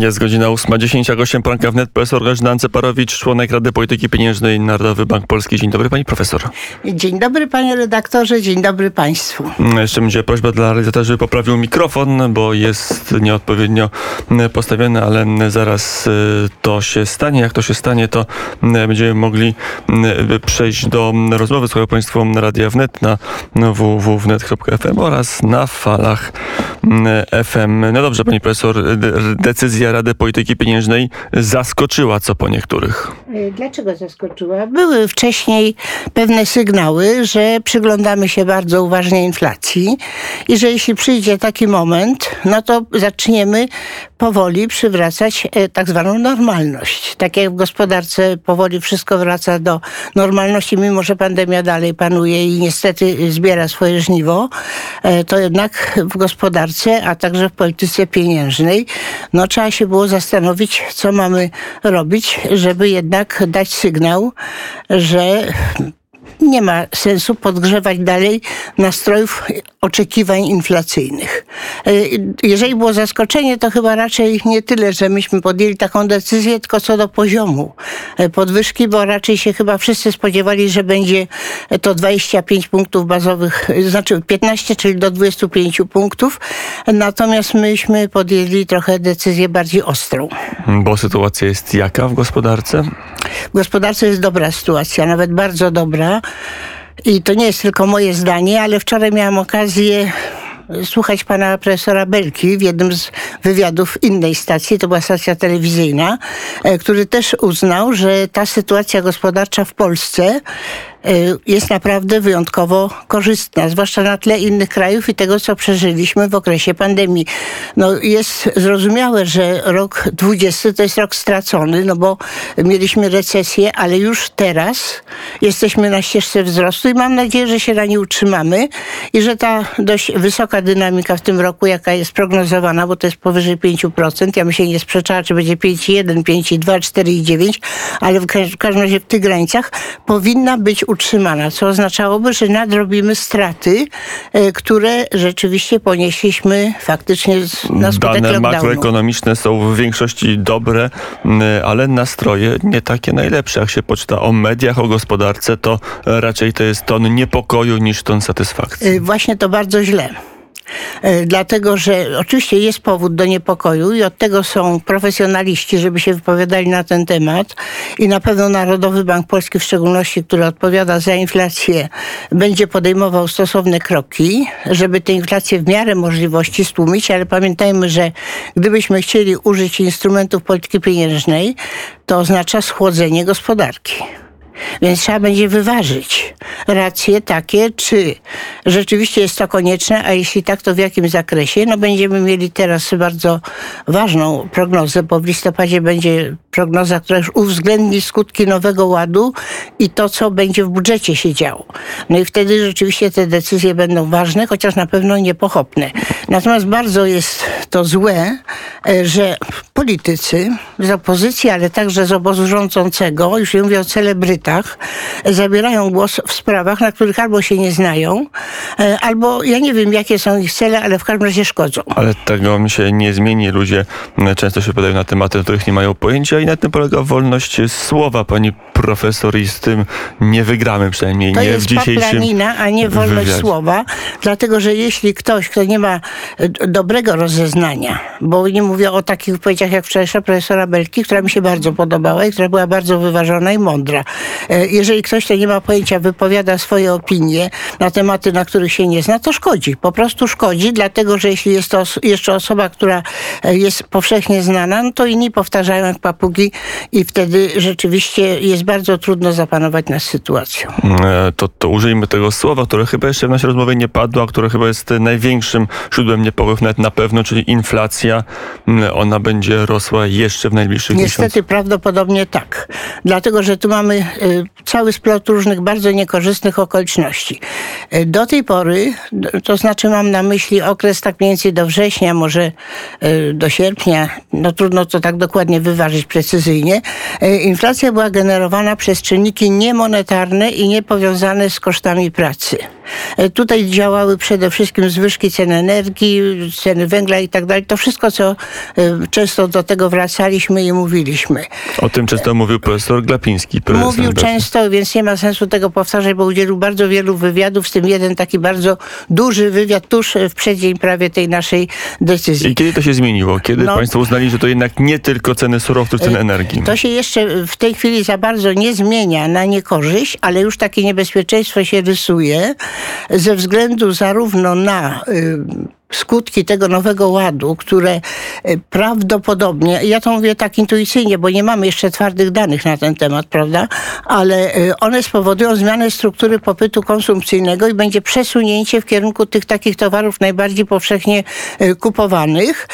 Jest godzina 8.10, a gościem poranka wnet profesor Grażyna Anceparowicz, członek Rady Polityki Pieniężnej Narodowy Bank Polski. Dzień dobry pani profesor. Dzień dobry panie redaktorze, dzień dobry państwu. Jeszcze będzie prośba dla realizatora, żeby poprawił mikrofon, bo jest nieodpowiednio postawiony, ale zaraz y, to się stanie. Jak to się stanie, to y, będziemy mogli y, przejść do rozmowy. Słuchają państwo Radia Wnet na www.wnet.fm oraz na falach FM. No dobrze, pani profesor, decyzja Rady Polityki Pieniężnej zaskoczyła co po niektórych. E, dlaczego zaskoczyła? Były wcześniej pewne sygnały, że przyglądamy się bardzo uważnie inflacji i że jeśli przyjdzie taki moment, no to zaczniemy powoli przywracać e, tak zwaną normalność. Tak jak w gospodarce powoli wszystko wraca do normalności, mimo że pandemia dalej panuje i niestety zbiera swoje żniwo, e, to jednak w gospodarce, a także w polityce pieniężnej, no trzeba się było zastanowić, co mamy robić, żeby jednak dać sygnał, że nie ma sensu podgrzewać dalej nastrojów oczekiwań inflacyjnych. E, jeżeli było zaskoczenie, to chyba raczej nie tyle, że myśmy podjęli taką decyzję, tylko co do poziomu e, podwyżki, bo raczej się chyba wszyscy spodziewali, że będzie to 25 punktów bazowych, znaczy 15, czyli do 25 punktów. Natomiast myśmy podjęli trochę decyzję bardziej ostrą. Bo sytuacja jest jaka w gospodarce? W gospodarce jest dobra sytuacja, nawet bardzo dobra. I to nie jest tylko moje zdanie, ale wczoraj miałam okazję słuchać pana profesora Belki w jednym z wywiadów innej stacji, to była stacja telewizyjna, e, który też uznał, że ta sytuacja gospodarcza w Polsce jest naprawdę wyjątkowo korzystna, zwłaszcza na tle innych krajów i tego, co przeżyliśmy w okresie pandemii. No, jest zrozumiałe, że rok 20 to jest rok stracony, no bo mieliśmy recesję, ale już teraz jesteśmy na ścieżce wzrostu i mam nadzieję, że się na nie utrzymamy i że ta dość wysoka dynamika w tym roku, jaka jest prognozowana, bo to jest powyżej 5%, ja bym się nie sprzeczała, czy będzie 5,1, 5,2, 4,9, ale w każdym razie w tych granicach powinna być utrzymana, co oznaczałoby, że nadrobimy straty, e, które rzeczywiście ponieśliśmy faktycznie na skutek Dane lockdownu. makroekonomiczne są w większości dobre, ale nastroje nie takie najlepsze. Jak się poczyta o mediach, o gospodarce, to raczej to jest ton niepokoju niż ton satysfakcji. E, właśnie to bardzo źle. E, dlatego że oczywiście jest powód do niepokoju i od tego są profesjonaliści, żeby się wypowiadali na ten temat i na pewno Narodowy Bank Polski w szczególności, który odpowiada za inflację, będzie podejmował stosowne kroki, żeby tę inflację w miarę możliwości stłumić, ale pamiętajmy, że gdybyśmy chcieli użyć instrumentów polityki pieniężnej, to oznacza schłodzenie gospodarki. Więc trzeba będzie wyważyć racje takie, czy rzeczywiście jest to konieczne, a jeśli tak, to w jakim zakresie. No będziemy mieli teraz bardzo ważną prognozę, bo w listopadzie będzie prognoza, która już uwzględni skutki Nowego Ładu i to, co będzie w budżecie się działo. No i wtedy rzeczywiście te decyzje będą ważne, chociaż na pewno niepochopne. Natomiast bardzo jest to złe, e, że politycy z opozycji, ale także z obozu rządzącego, już nie mówię o celebrytach, zabierają głos w sprawach, na których albo się nie znają, e, albo ja nie wiem, jakie są ich cele, ale w każdym razie szkodzą. Ale tego mi się nie zmieni. Ludzie często się podają na tematy, o których nie mają pojęcia i na tym polega wolność słowa, pani profesor, i z tym nie wygramy przynajmniej to nie jest w dzisiejszym a nie wolność wywiadzie. słowa, dlatego że jeśli ktoś, kto nie ma dobrego rozeznania, bo nie mówię o takich wypowiedziach jak wczorajsza profesora Belki, która mi się bardzo podobała i która była bardzo wyważona i mądra. E, jeżeli ktoś, kto nie ma pojęcia, wypowiada swoje opinie na tematy, na których się nie zna, to szkodzi. Po prostu szkodzi, dlatego że jeśli jest to jeszcze osoba, która e, jest powszechnie znana, no to inni powtarzają jak papugi i wtedy rzeczywiście jest bardzo trudno zapanować nad sytuacją. E, To, to użyjmy tego słowa, które chyba jeszcze w naszej rozmowie nie padło, a które chyba jest największym źródłem niepokojów nawet na pewno, czyli inflacja. Mm, Ona będzie rosła jeszcze w najbliższych Niestety miesiącach. prawdopodobnie tak. Dlatego, że tu mamy y, cały splot różnych bardzo niekorzystnych okoliczności. Y, Do tej pory, to znaczy mam na myśli okres tak mniej więcej do września, może y, do sierpnia, no trudno to tak dokładnie wyważyć precyzyjnie, inflacja była generowana przez czynniki niemonetarne i niepowiązane z kosztami pracy. E, tutaj działały przede wszystkim zwyżki cen energii, ceny węgla i tak dalej. To wszystko, co e, często do tego wracaliśmy i mówiliśmy. O tym często mówił profesor Glapiński. Mówił NBP. często, więc nie ma sensu tego powtarzać, bo udzielił bardzo wielu wywiadów, w tym jeden taki bardzo duży wywiad tuż w przeddzień prawie tej naszej decyzji. I kiedy to się zmieniło? Kiedy no, państwo uznali, że to jednak nie tylko ceny surowców, ceny energii? To się jeszcze w tej chwili za bardzo nie zmienia na niekorzyść, ale już takie niebezpieczeństwo się rysuje ze względu zarówno na y, skutki tego nowego ładu, które e, prawdopodobnie, ja to mówię tak intuicyjnie, bo nie mamy jeszcze twardych danych na ten temat, prawda, ale e, one spowodują zmianę struktury popytu konsumpcyjnego i będzie przesunięcie w kierunku tych takich towarów najbardziej powszechnie e, kupowanych.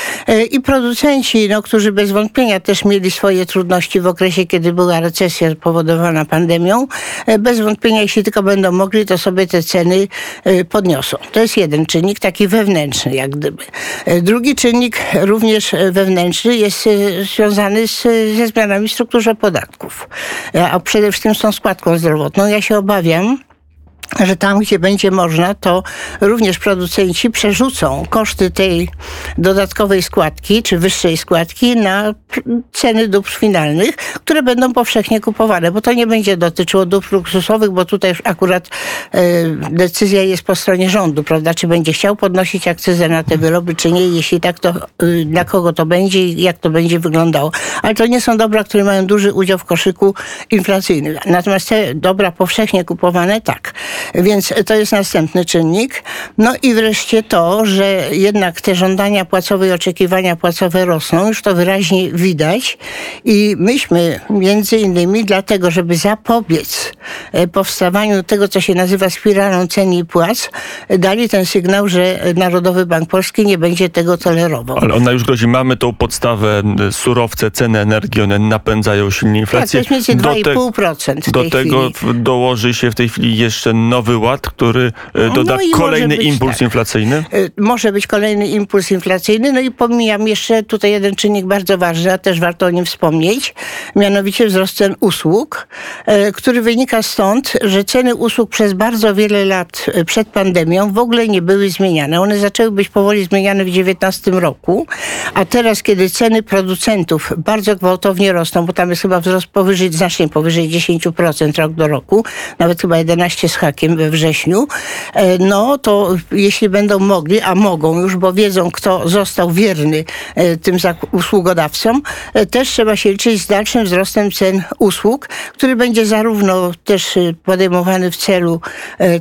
I producenci, no, którzy bez wątpienia też mieli swoje trudności w okresie, kiedy była recesja spowodowana pandemią, bez wątpienia, jeśli tylko będą mogli, to sobie te ceny podniosą. To jest jeden czynnik taki wewnętrzny jak gdyby. E, drugi czynnik, również wewnętrzny, jest e, związany z, ze zmianami w strukturze podatków, e, a przede wszystkim z tą składką zdrowotną. Ja się obawiam, że tam, gdzie będzie można, to również producenci przerzucą koszty tej dodatkowej składki, czy wyższej składki na ceny dóbr finalnych, które będą powszechnie kupowane, bo to nie będzie dotyczyło dóbr luksusowych, bo tutaj akurat e, decyzja jest po stronie rządu, prawda, czy będzie chciał podnosić akcyzę na te wyroby, czy nie, jeśli tak, to y, dla kogo to będzie i jak to będzie wyglądało. Ale to nie są dobra, które mają duży udział w koszyku inflacyjnym. Natomiast te dobra powszechnie kupowane, tak. Więc to jest następny czynnik. No i wreszcie to, że jednak te żądania płacowe i oczekiwania płacowe rosną, już to wyraźnie widać. I myśmy między innymi dlatego, żeby zapobiec e, powstawaniu tego, co się nazywa spiralą cen i płac, dali ten sygnał, że Narodowy Bank Polski nie będzie tego tolerował. Ale ona już grozi. Mamy tą podstawę, surowce, ceny energii, one napędzają silnie inflację. Tak, to jest mniej więcej 2,5% Do tego chwili. dołoży się w tej chwili jeszcze nowy ład, który e, doda no kolejny impuls tak. inflacyjny? E, może być kolejny impuls inflacyjny. No i pomijam jeszcze tutaj jeden czynnik bardzo ważny, a też warto o nim wspomnieć, mianowicie wzrost cen usług, e, który wynika stąd, że ceny usług przez bardzo wiele lat przed pandemią w ogóle nie były zmieniane. One zaczęły być powoli zmieniane w 2019 roku, a teraz, kiedy ceny producentów bardzo gwałtownie rosną, bo tam jest chyba wzrost powyżej, znacznie powyżej 10% rok do roku, nawet chyba 11 z hakiem, we wrześniu, e, no to jeśli będą mogli, a mogą już, bo wiedzą, kto został wierny e, tym usługodawcom, e, też trzeba się liczyć z dalszym wzrostem cen usług, który będzie zarówno też podejmowany w celu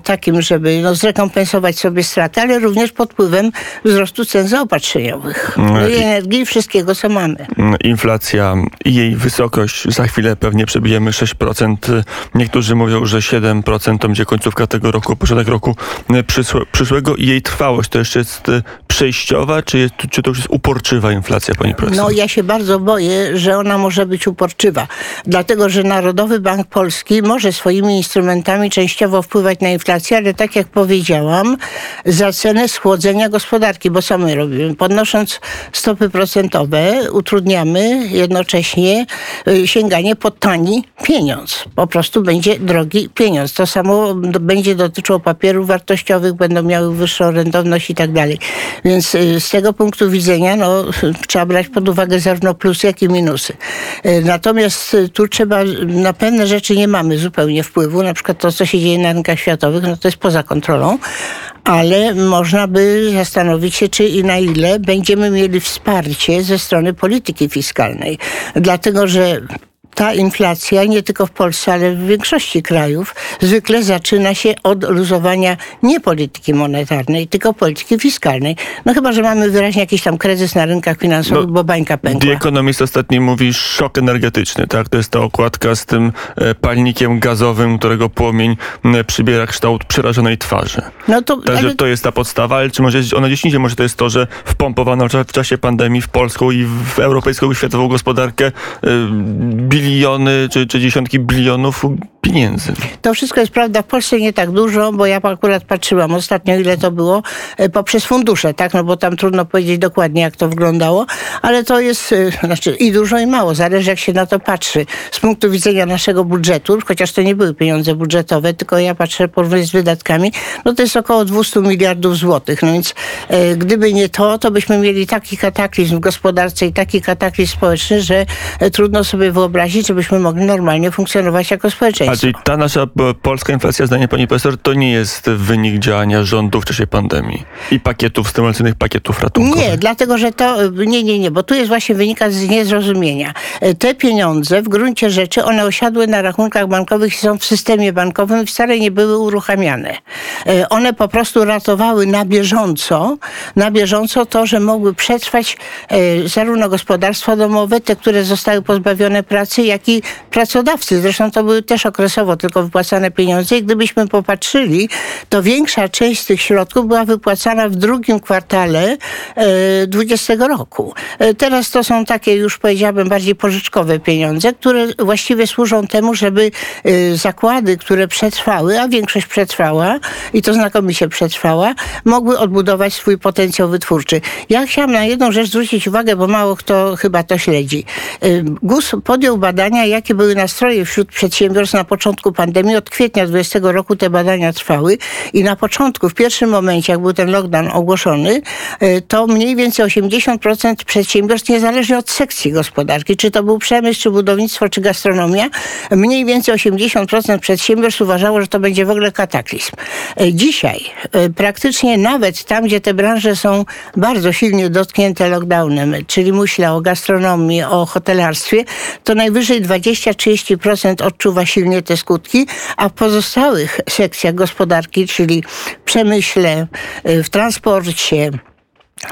takim, żeby no, zrekompensować sobie straty, ale również pod wpływem wzrostu cen zaopatrzeniowych no i energii i wszystkiego, co mamy. Inflacja i jej wysokość, za chwilę pewnie przebijemy 6%. Niektórzy mówią, że 7% to będzie końcówka tego roku, początek roku e, przyszłego i jej trwałość to jeszcze jest e, przejściowa, czy, jest, czy to już jest uporczywa inflacja, pani profesor? No ja się bardzo boję, że ona może być uporczywa, dlatego że Narodowy Bank Polski może swoimi instrumentami częściowo wpływać na inflację, ale tak jak powiedziałam, za cenę schłodzenia gospodarki, bo co my robimy? Podnosząc stopy procentowe, utrudniamy jednocześnie e, sięganie po tani pieniądz. Po prostu będzie drogi pieniądz. To samo będzie dotyczyło papierów wartościowych, będą miały wyższą rentowność i tak dalej. Więc y, z tego punktu widzenia no, trzeba brać pod uwagę zarówno plusy, jak i minusy. Y, natomiast y, tu trzeba, na pewne rzeczy nie mamy zupełnie wpływu, na przykład to, co się dzieje na rynkach światowych, no to jest poza kontrolą, ale można by zastanowić się, czy i na ile będziemy mieli wsparcie ze strony polityki fiskalnej. Dlatego, że ta inflacja nie tylko w Polsce, ale w większości krajów zwykle zaczyna się od luzowania nie polityki monetarnej, tylko polityki fiskalnej. No chyba, że mamy wyraźnie jakiś tam kryzys na rynkach finansowych, no, bo bańka pękła. The Economist ostatnio mówi szok energetyczny, tak? To jest ta okładka z tym e, palnikiem gazowym, którego płomień przybiera kształt przerażonej twarzy. No to, Także ale... to jest ta podstawa, ale czy może ona gdzieś indziej, może to jest to, że wpompowano w czasie pandemii w polską i w europejską i światową gospodarkę biliony czy, czy dziesiątki bilionów pieniędzy. To wszystko jest prawda. W Polsce nie tak dużo, bo ja akurat patrzyłam ostatnio, ile to było e, poprzez fundusze, tak? No bo tam trudno powiedzieć dokładnie, jak to wyglądało, ale to jest e, znaczy i dużo, i mało. Zależy, jak się na to patrzy. Z punktu widzenia naszego budżetu, chociaż to nie były pieniądze budżetowe, tylko ja patrzę porównując z wydatkami, no to jest około 200 miliardów złotych. No więc e, gdyby nie to, to byśmy mieli taki kataklizm w gospodarce i taki kataklizm społeczny, że e, trudno sobie wyobrazić, żebyśmy mogli normalnie funkcjonować jako społeczeństwo. A czyli ta nasza polska inflacja, zdanie pani profesor, to nie jest wynik działania rządu w czasie pandemii i pakietów stymulacyjnych, pakietów ratunkowych? Nie, dlatego, że to, nie, nie, nie, bo tu jest właśnie wynika z niezrozumienia. E, Te pieniądze w gruncie rzeczy, one osiadły na rachunkach bankowych i są w systemie bankowym i wcale nie były uruchamiane. E, One po prostu ratowały na bieżąco, na bieżąco to, że mogły przetrwać zarówno gospodarstwa domowe, te, które zostały pozbawione pracy, jak i pracodawcy. Zresztą to były też okresowo tylko wypłacane pieniądze i gdybyśmy popatrzyli, to większa część z tych środków była wypłacana w drugim kwartale e, 20 roku. E, Teraz to są takie już powiedziałabym bardziej pożyczkowe pieniądze, które właściwie służą temu, żeby e, zakłady, które przetrwały, a większość przetrwała i to znakomicie przetrwała, mogły odbudować swój potencjał wytwórczy. Ja chciałam na jedną rzecz zwrócić uwagę, bo mało kto chyba to śledzi. E, GUS podjął badania, jakie były nastroje wśród przedsiębiorstw na początku pandemii. Od kwietnia 20 roku te badania trwały i na początku, w pierwszym momencie, jak był ten lockdown ogłoszony, e, to mniej więcej 80% przedsiębiorstw, niezależnie od sekcji gospodarki, czy to był przemysł, czy budownictwo, czy gastronomia, mniej więcej 80% przedsiębiorstw uważało, że to będzie w ogóle kataklizm. E, Dzisiaj e, praktycznie nawet tam, gdzie te branże są bardzo silnie dotknięte lockdownem, czyli myślę o gastronomii, o hotelarstwie, to najwyżej 20-30% odczuwa silnie te skutki, a w pozostałych sekcjach gospodarki, czyli w przemyśle, e, w transporcie,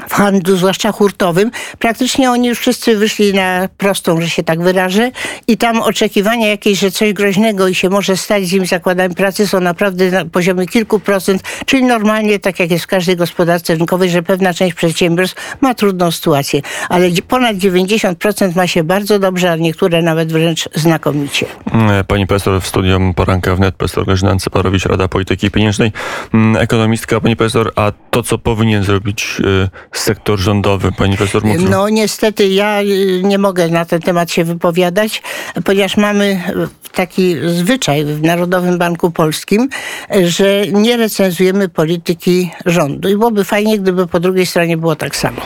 w handlu, zwłaszcza hurtowym, praktycznie oni już wszyscy wyszli na prostą, że się tak wyrażę i tam oczekiwania jakieś, że coś groźnego i się może stać z nimi zakładami pracy są naprawdę na poziomie kilku procent, czyli normalnie, tak jak jest w każdej gospodarce rynkowej, że pewna część przedsiębiorstw ma trudną sytuację, ale ponad 90% ma się bardzo dobrze, a niektóre nawet wręcz znakomicie. E, Pani profesor w studium Poranka wnet, profesor Grażyna Ancyparowicz, Rada Polityki Pieniężnej, mm, ekonomistka. Pani profesor, a to, co powinien zrobić e, sektor rządowy, pani profesor mówił? No niestety ja y, nie mogę na ten temat się wypowiadać, ponieważ mamy y, taki zwyczaj w Narodowym Banku Polskim, y, że nie recenzujemy polityki rządu. I byłoby fajnie, gdyby po drugiej stronie było tak samo.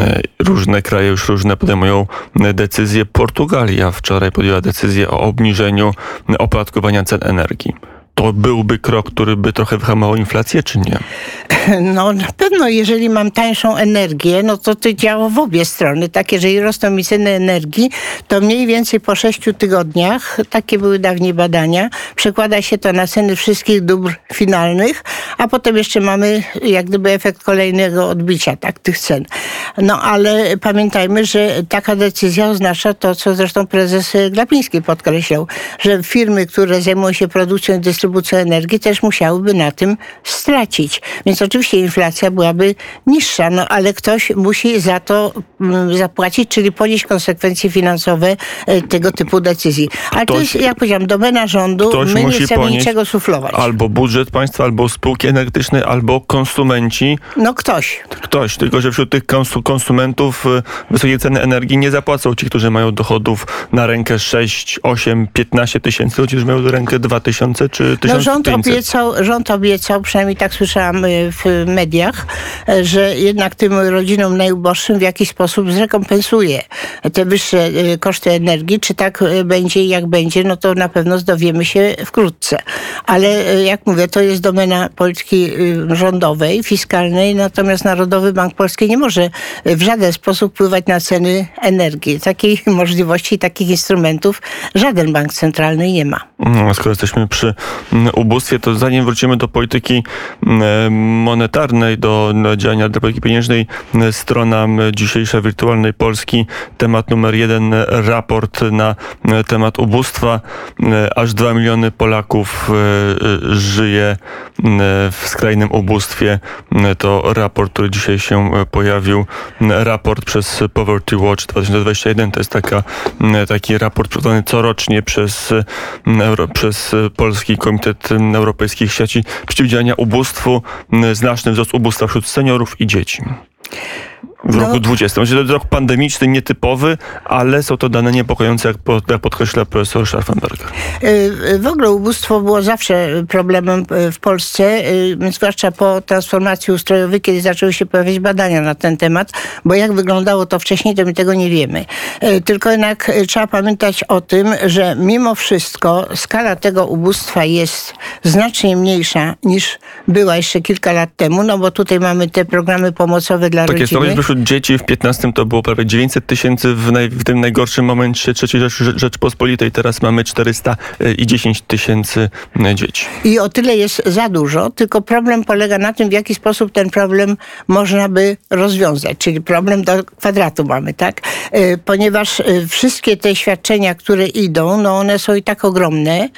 E, Różne kraje już różne podejmują e, decyzje. Portugalia wczoraj podjęła decyzję o obniżeniu opodatkowania cen energii. To byłby krok, który by trochę wyhamował inflację, czy nie? No na pewno, jeżeli mam tańszą energię, no to to działa w obie strony. Tak, jeżeli rosną mi ceny energii, to mniej więcej po sześciu tygodniach, takie były dawniej badania, przekłada się to na ceny wszystkich dóbr finalnych, a potem jeszcze mamy jak gdyby efekt kolejnego odbicia tak, tych cen. No ale pamiętajmy, że taka decyzja oznacza to, co zresztą prezes Glapiński podkreślał, że firmy, które zajmują się produkcją i dystrybucją energii też musiałyby na tym stracić. Więc oczywiście inflacja byłaby niższa, no ale ktoś musi za to mm, zapłacić, czyli ponieść konsekwencje finansowe e, tego typu decyzji. Ale to Ktoś- jest, jak powiedziałam, domena rządu. My nie chcemy ponieść niczego suflować. Albo budżet państwa, albo spółki energetyczne, albo konsumenci. No ktoś. Ktoś, tylko że wśród tych konsu- konsumentów y, wysokie ceny energii nie zapłacą ci, którzy mają dochodów na rękę 6, 8, 15 tysięcy, ci, którzy mają do rękę 2 tysiące czy No rząd 1500. obiecał, rząd obiecał, przynajmniej tak słyszałam y, w mediach, y, że jednak tym rodzinom najuboższym w jakiś sposób zrekompensuje te wyższe y, koszty energii. Czy tak y, będzie i jak będzie, no to na pewno dowiemy się wkrótce. Ale jak mówię, to jest domena polityki rządowej, fiskalnej, natomiast Narodowy Bank Polski nie może w żaden sposób wpływać na ceny energii. Takiej możliwości, takich instrumentów żaden bank centralny nie ma. Mm, Skoro jesteśmy przy ubóstwie, to zanim wrócimy do polityki monetarnej, do działania dla polityki pieniężnej, strona dzisiejsza wirtualnej Polski, temat numer jeden, raport na temat ubóstwa. Aż 2 miliony Polaków żyje w skrajnym ubóstwie. To raport, który dzisiaj się pojawił. Raport przez Poverty Watch 2021 to jest taka, taki raport przygotowany corocznie przez, przez Polski Komitet Europejskich Sieci Przeciwdziałania Ubóstwu. Znaczny wzrost ubóstwa wśród seniorów i dzieci w no. roku 20. Myślę, że to rok pandemiczny, nietypowy, ale są to dane niepokojące, jak, jak podkreśla profesor Scharfenberg. Y, w ogóle ubóstwo było zawsze problemem w Polsce, y, zwłaszcza po transformacji ustrojowej, kiedy zaczęły się pojawiać badania na ten temat, bo jak wyglądało to wcześniej, to my tego nie wiemy. Y, tylko jednak trzeba pamiętać o tym, że mimo wszystko skala tego ubóstwa jest znacznie mniejsza niż była jeszcze kilka lat temu, no bo tutaj mamy te programy pomocowe dla tak rodziny. Jest, wśród dzieci w 15 to było prawie 900 tysięcy w, w tym najgorszym momencie III Rzeczpospolitej. Teraz mamy 410 tysięcy e, dzieci. I o tyle jest za dużo, tylko problem polega na tym, w jaki sposób ten problem można by rozwiązać. Czyli problem do kwadratu mamy, tak? E, ponieważ e, wszystkie te świadczenia, które idą, no one są i tak ogromne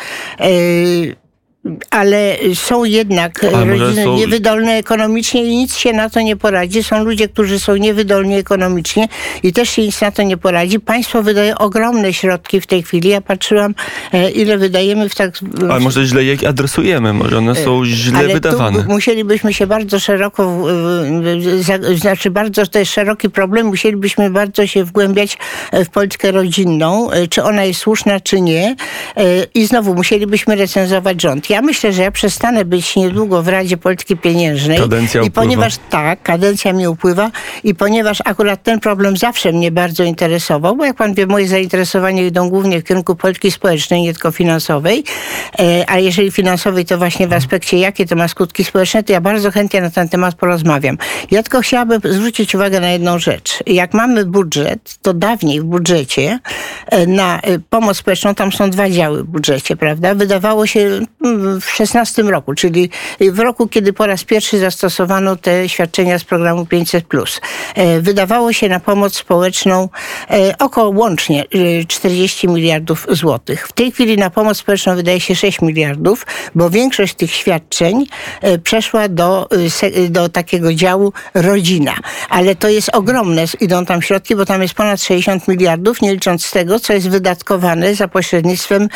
ale są jednak rodziny są... niewydolne ekonomicznie i nic się na to nie poradzi. Są ludzie, którzy są niewydolni ekonomicznie i też się nic na to nie poradzi. Państwo wydaje ogromne środki w tej chwili. Ja patrzyłam, e, ile wydajemy w tak... Ale może źle je adresujemy, może one są e, źle ale wydawane. Tu musielibyśmy się bardzo szeroko, znaczy bardzo, to jest szeroki problem, musielibyśmy bardzo się wgłębiać w politykę rodzinną, e, czy ona jest słuszna, czy nie. I znowu musielibyśmy recenzować rząd. Ja myślę, że ja przestanę być niedługo w Radzie Polityki Pieniężnej. Kadencja I ponieważ tak, kadencja mi upływa i ponieważ akurat ten problem zawsze mnie bardzo interesował, bo jak pan wie, moje zainteresowania idą głównie w kierunku polityki społecznej, nie tylko finansowej, e, a jeżeli finansowej, to właśnie w aspekcie, jakie to ma skutki społeczne, to ja bardzo chętnie na ten temat porozmawiam. Ja tylko chciałabym zwrócić uwagę na jedną rzecz. Jak mamy budżet, to dawniej w budżecie e, na e, pomoc społeczną, tam są dwa działy w budżecie, prawda? Wydawało się mm, w 16 roku, czyli w roku, kiedy po raz pierwszy zastosowano te świadczenia z programu 500. E, wydawało się na pomoc społeczną e, około łącznie 40 e, miliardów złotych. W tej chwili na pomoc społeczną wydaje się 6 miliardów, bo większość tych świadczeń przeszła do, do takiego działu rodzina. Ale to jest ogromne, idą tam środki, bo tam jest ponad 60 miliardów, nie licząc tego, co jest wydatkowane za pośrednictwem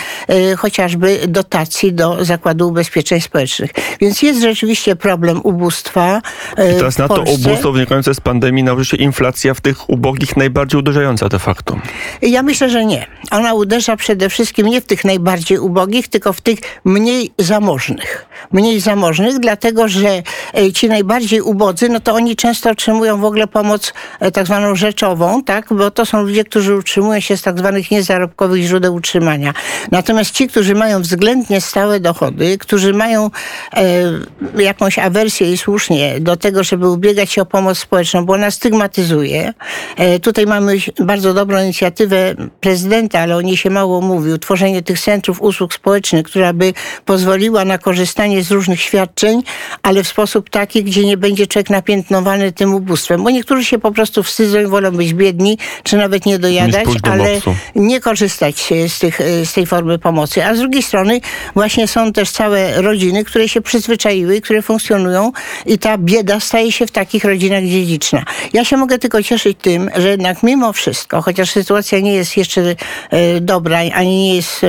chociażby dotacji do zakładów Zakładu Ubezpieczeń Społecznych. Więc jest rzeczywiście problem ubóstwa. E, I teraz na to ubóstwo wynikające z pandemii nałoży się inflacja w tych ubogich najbardziej uderzająca de facto. Ja myślę, że nie. Ona uderza przede wszystkim nie w tych najbardziej ubogich, tylko w tych mniej zamożnych. Mniej zamożnych, dlatego że e, ci najbardziej ubodzy, no to oni często otrzymują w ogóle pomoc e, tak zwaną rzeczową, tak? bo to są ludzie, którzy utrzymują się z tak zwanych niezarobkowych źródeł utrzymania. Natomiast ci, którzy mają względnie stałe dochody, którzy mają e, jakąś awersję i słusznie do tego, żeby ubiegać się o pomoc społeczną, bo ona stygmatyzuje. E, tutaj mamy bardzo dobrą inicjatywę prezydenta, ale o niej się mało mówi. Utworzenie tych centrów usług społecznych, która by pozwoliła na korzystanie z różnych świadczeń, ale w sposób taki, gdzie nie będzie człowiek napiętnowany tym ubóstwem. Bo niektórzy się po prostu wstydzą i wolą być biedni, czy nawet nie dojadać, ale nie korzystać z, tych, z tej formy pomocy. A z drugiej strony właśnie są też całe rodziny, które się przyzwyczaiły i które funkcjonują i ta bieda staje się w takich rodzinach dziedziczna. Ja się mogę tylko cieszyć tym, że jednak mimo wszystko, chociaż sytuacja nie jest jeszcze e, dobra, ani nie jest e,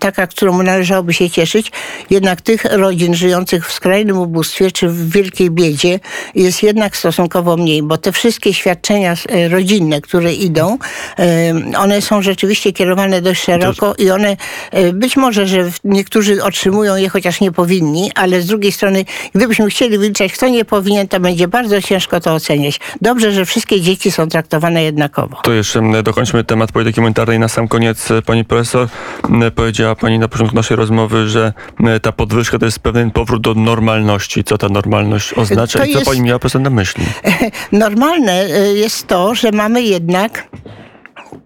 taka, którą należałoby się cieszyć, jednak tych rodzin żyjących w skrajnym ubóstwie czy w wielkiej biedzie jest jednak stosunkowo mniej, bo te wszystkie świadczenia e, rodzinne, które idą, one są rzeczywiście kierowane dość szeroko i one być może, że niektórzy otrzymują je, chociaż nie powinni, ale z drugiej strony, gdybyśmy chcieli wyliczać, kto nie powinien, to będzie bardzo ciężko to oceniać. Dobrze, że wszystkie dzieci są traktowane jednakowo. To jeszcze dokończmy temat polityki monetarnej. Na sam koniec, e, pani profesor, powiedziała pani na początku naszej rozmowy, że ta podwyżka to jest pewien powrót do normalności. Co ta normalność oznacza to i co jest... pani miała profesor na myśli? Normalne e, jest to, że mamy jednak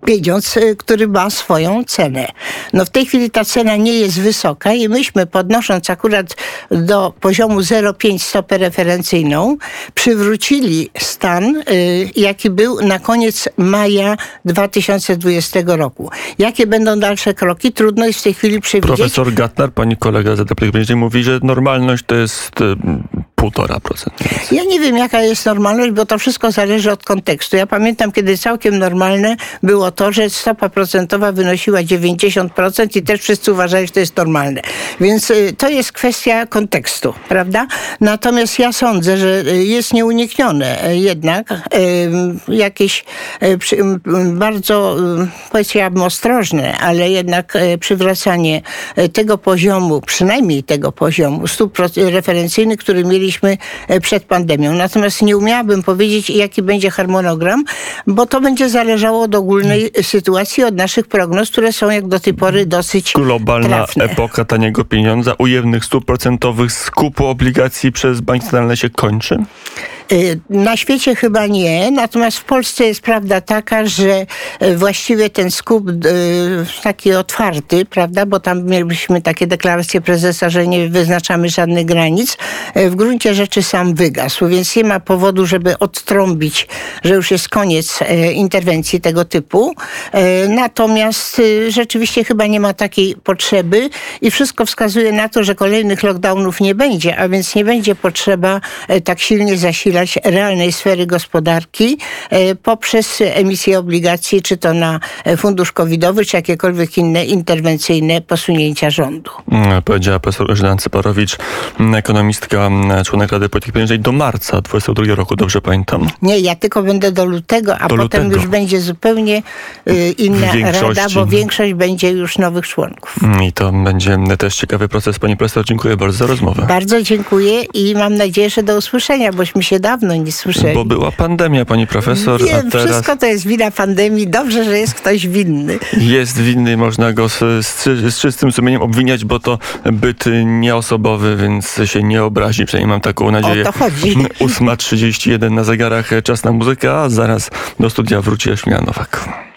pieniądz, y, który ma swoją cenę. No w tej chwili ta cena nie jest wysoka i myśmy podnosząc akurat do poziomu 0,5 stopę referencyjną przywrócili stan, y, jaki był na koniec maja 2020 roku. Jakie będą dalsze kroki? Trudno jest w tej chwili przewidzieć. Profesor Gatnar, pani kolega z EDP, mówi, że normalność to jest y, półtora procent. Ja nie wiem, jaka jest normalność, bo to wszystko zależy od kontekstu. Ja pamiętam, kiedy całkiem normalne było to, że stopa procentowa wynosiła 90% i też wszyscy uważali, że to jest normalne. Więc y, to jest kwestia kontekstu, prawda? Natomiast ja sądzę, że y, jest nieuniknione y, jednak jakieś bardzo, powiedziałabym ostrożne, ale jednak przywracanie tego poziomu, przynajmniej tego poziomu stóp referencyjnych, który mieliśmy y, przed pandemią. Natomiast nie umiałabym powiedzieć, jaki będzie harmonogram, bo to będzie zależało od ogólnej sytuacji, od naszych prognoz, które są jak do tej pory dosyć Globalna trafne. epoka taniego pieniądza, ujemnych stóp procentowych, skupu obligacji przez banki centralne się kończy? Y, Na świecie chyba nie, natomiast w Polsce jest prawda taka, że y, właściwie ten skup y, taki otwarty, prawda, bo tam mieliśmy takie deklaracje prezesa, że nie wyznaczamy żadnych granic, w gruncie rzeczy sam wygasł, więc nie ma powodu, żeby odtrąbić, że już jest koniec interwencji tego typu. Natomiast rzeczywiście chyba nie ma takiej potrzeby i wszystko wskazuje na to, że kolejnych lockdownów nie będzie, a więc nie będzie potrzeba tak silnie zasilać realnej sfery gospodarki y, poprzez emisję obligacji, czy to na fundusz covidowy, czy jakiekolwiek inne interwencyjne posunięcia rządu. Mm, Powiedziała profesor Elżbieta Cyparowicz, mm, ekonomistka, mm, członek Rady Polityki Pieniężnej do marca 2022 roku, dobrze pamiętam. Nie, ja tylko będę do lutego, a Do potem lutego. już będzie zupełnie y, inna większości. rada, bo większość będzie już nowych członków. I to będzie też ciekawy proces. Pani profesor, dziękuję bardzo za rozmowę. Bardzo dziękuję i mam nadzieję, że do usłyszenia, bośmy się dawno nie słyszeli. Bo była pandemia, pani profesor, Wiem, a teraz wszystko to jest wina pandemii. Dobrze, że jest ktoś winny. jest winny, można go z, z, z czystym sumieniem obwiniać, bo to byt nieosobowy, więc się nie obrazi. Przynajmniej mam taką nadzieję. O to chodzi. 8.31 na zegarach, czas na muzykę, a zaraz do studia wróci Jaśmina Nowak.